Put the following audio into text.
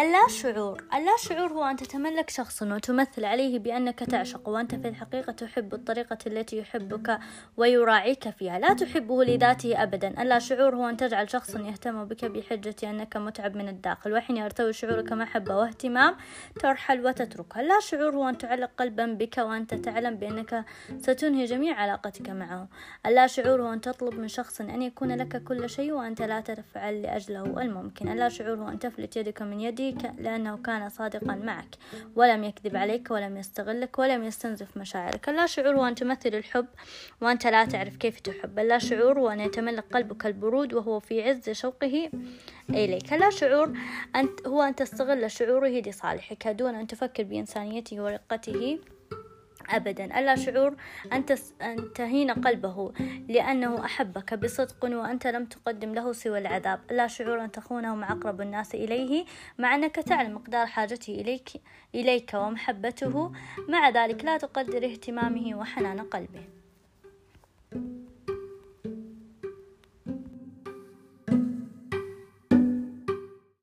اللا شعور؟ اللا شعور هو أن تتملك شخصا وتمثل عليه بأنك تعشق وأنت في الحقيقة تحب الطريقة التي يحبك ويراعيك فيها. لا تحبه لذاته أبدا. اللا شعور هو أن تجعل شخصا يهتم بك بحجة أنك متعب من الداخل وحين يرتوي شعورك محبة واهتمام ترحل وتتركها. اللا شعور هو أن تعلق قلبا بك وأنت تعلم بأنك ستنهي جميع علاقتك معه. اللا شعور هو أن تطلب من شخص أن يكون لك كل شيء وأنت لا تفعل لأجله الممكن. اللا شعور هو أن تفلت يدك من يدك لأنه كان صادقا معك. ولم يكذب عليك ولم يستغلك ولم يستنزف مشاعرك. اللا شعور هو أن تمثل الحب وأنت لا تعرف كيف تحب. اللا شعور هو أن يتملك قلبك البرود وهو في عز شوقه إليك. اللا شعور أنت هو أن تستغل شعوره لصالحك دون أن تفكر بإنسانيته ورقته. أبدا. ألا شعور أن تهين قلبه لأنه أحبك بصدق وأنت لم تقدم له سوى العذاب. ألا شعور أن تخونه مع أقرب الناس إليه مع أنك تعلم مقدار حاجته إليك, إليك ومحبته. مع ذلك لا تقدر اهتمامه وحنان قلبه.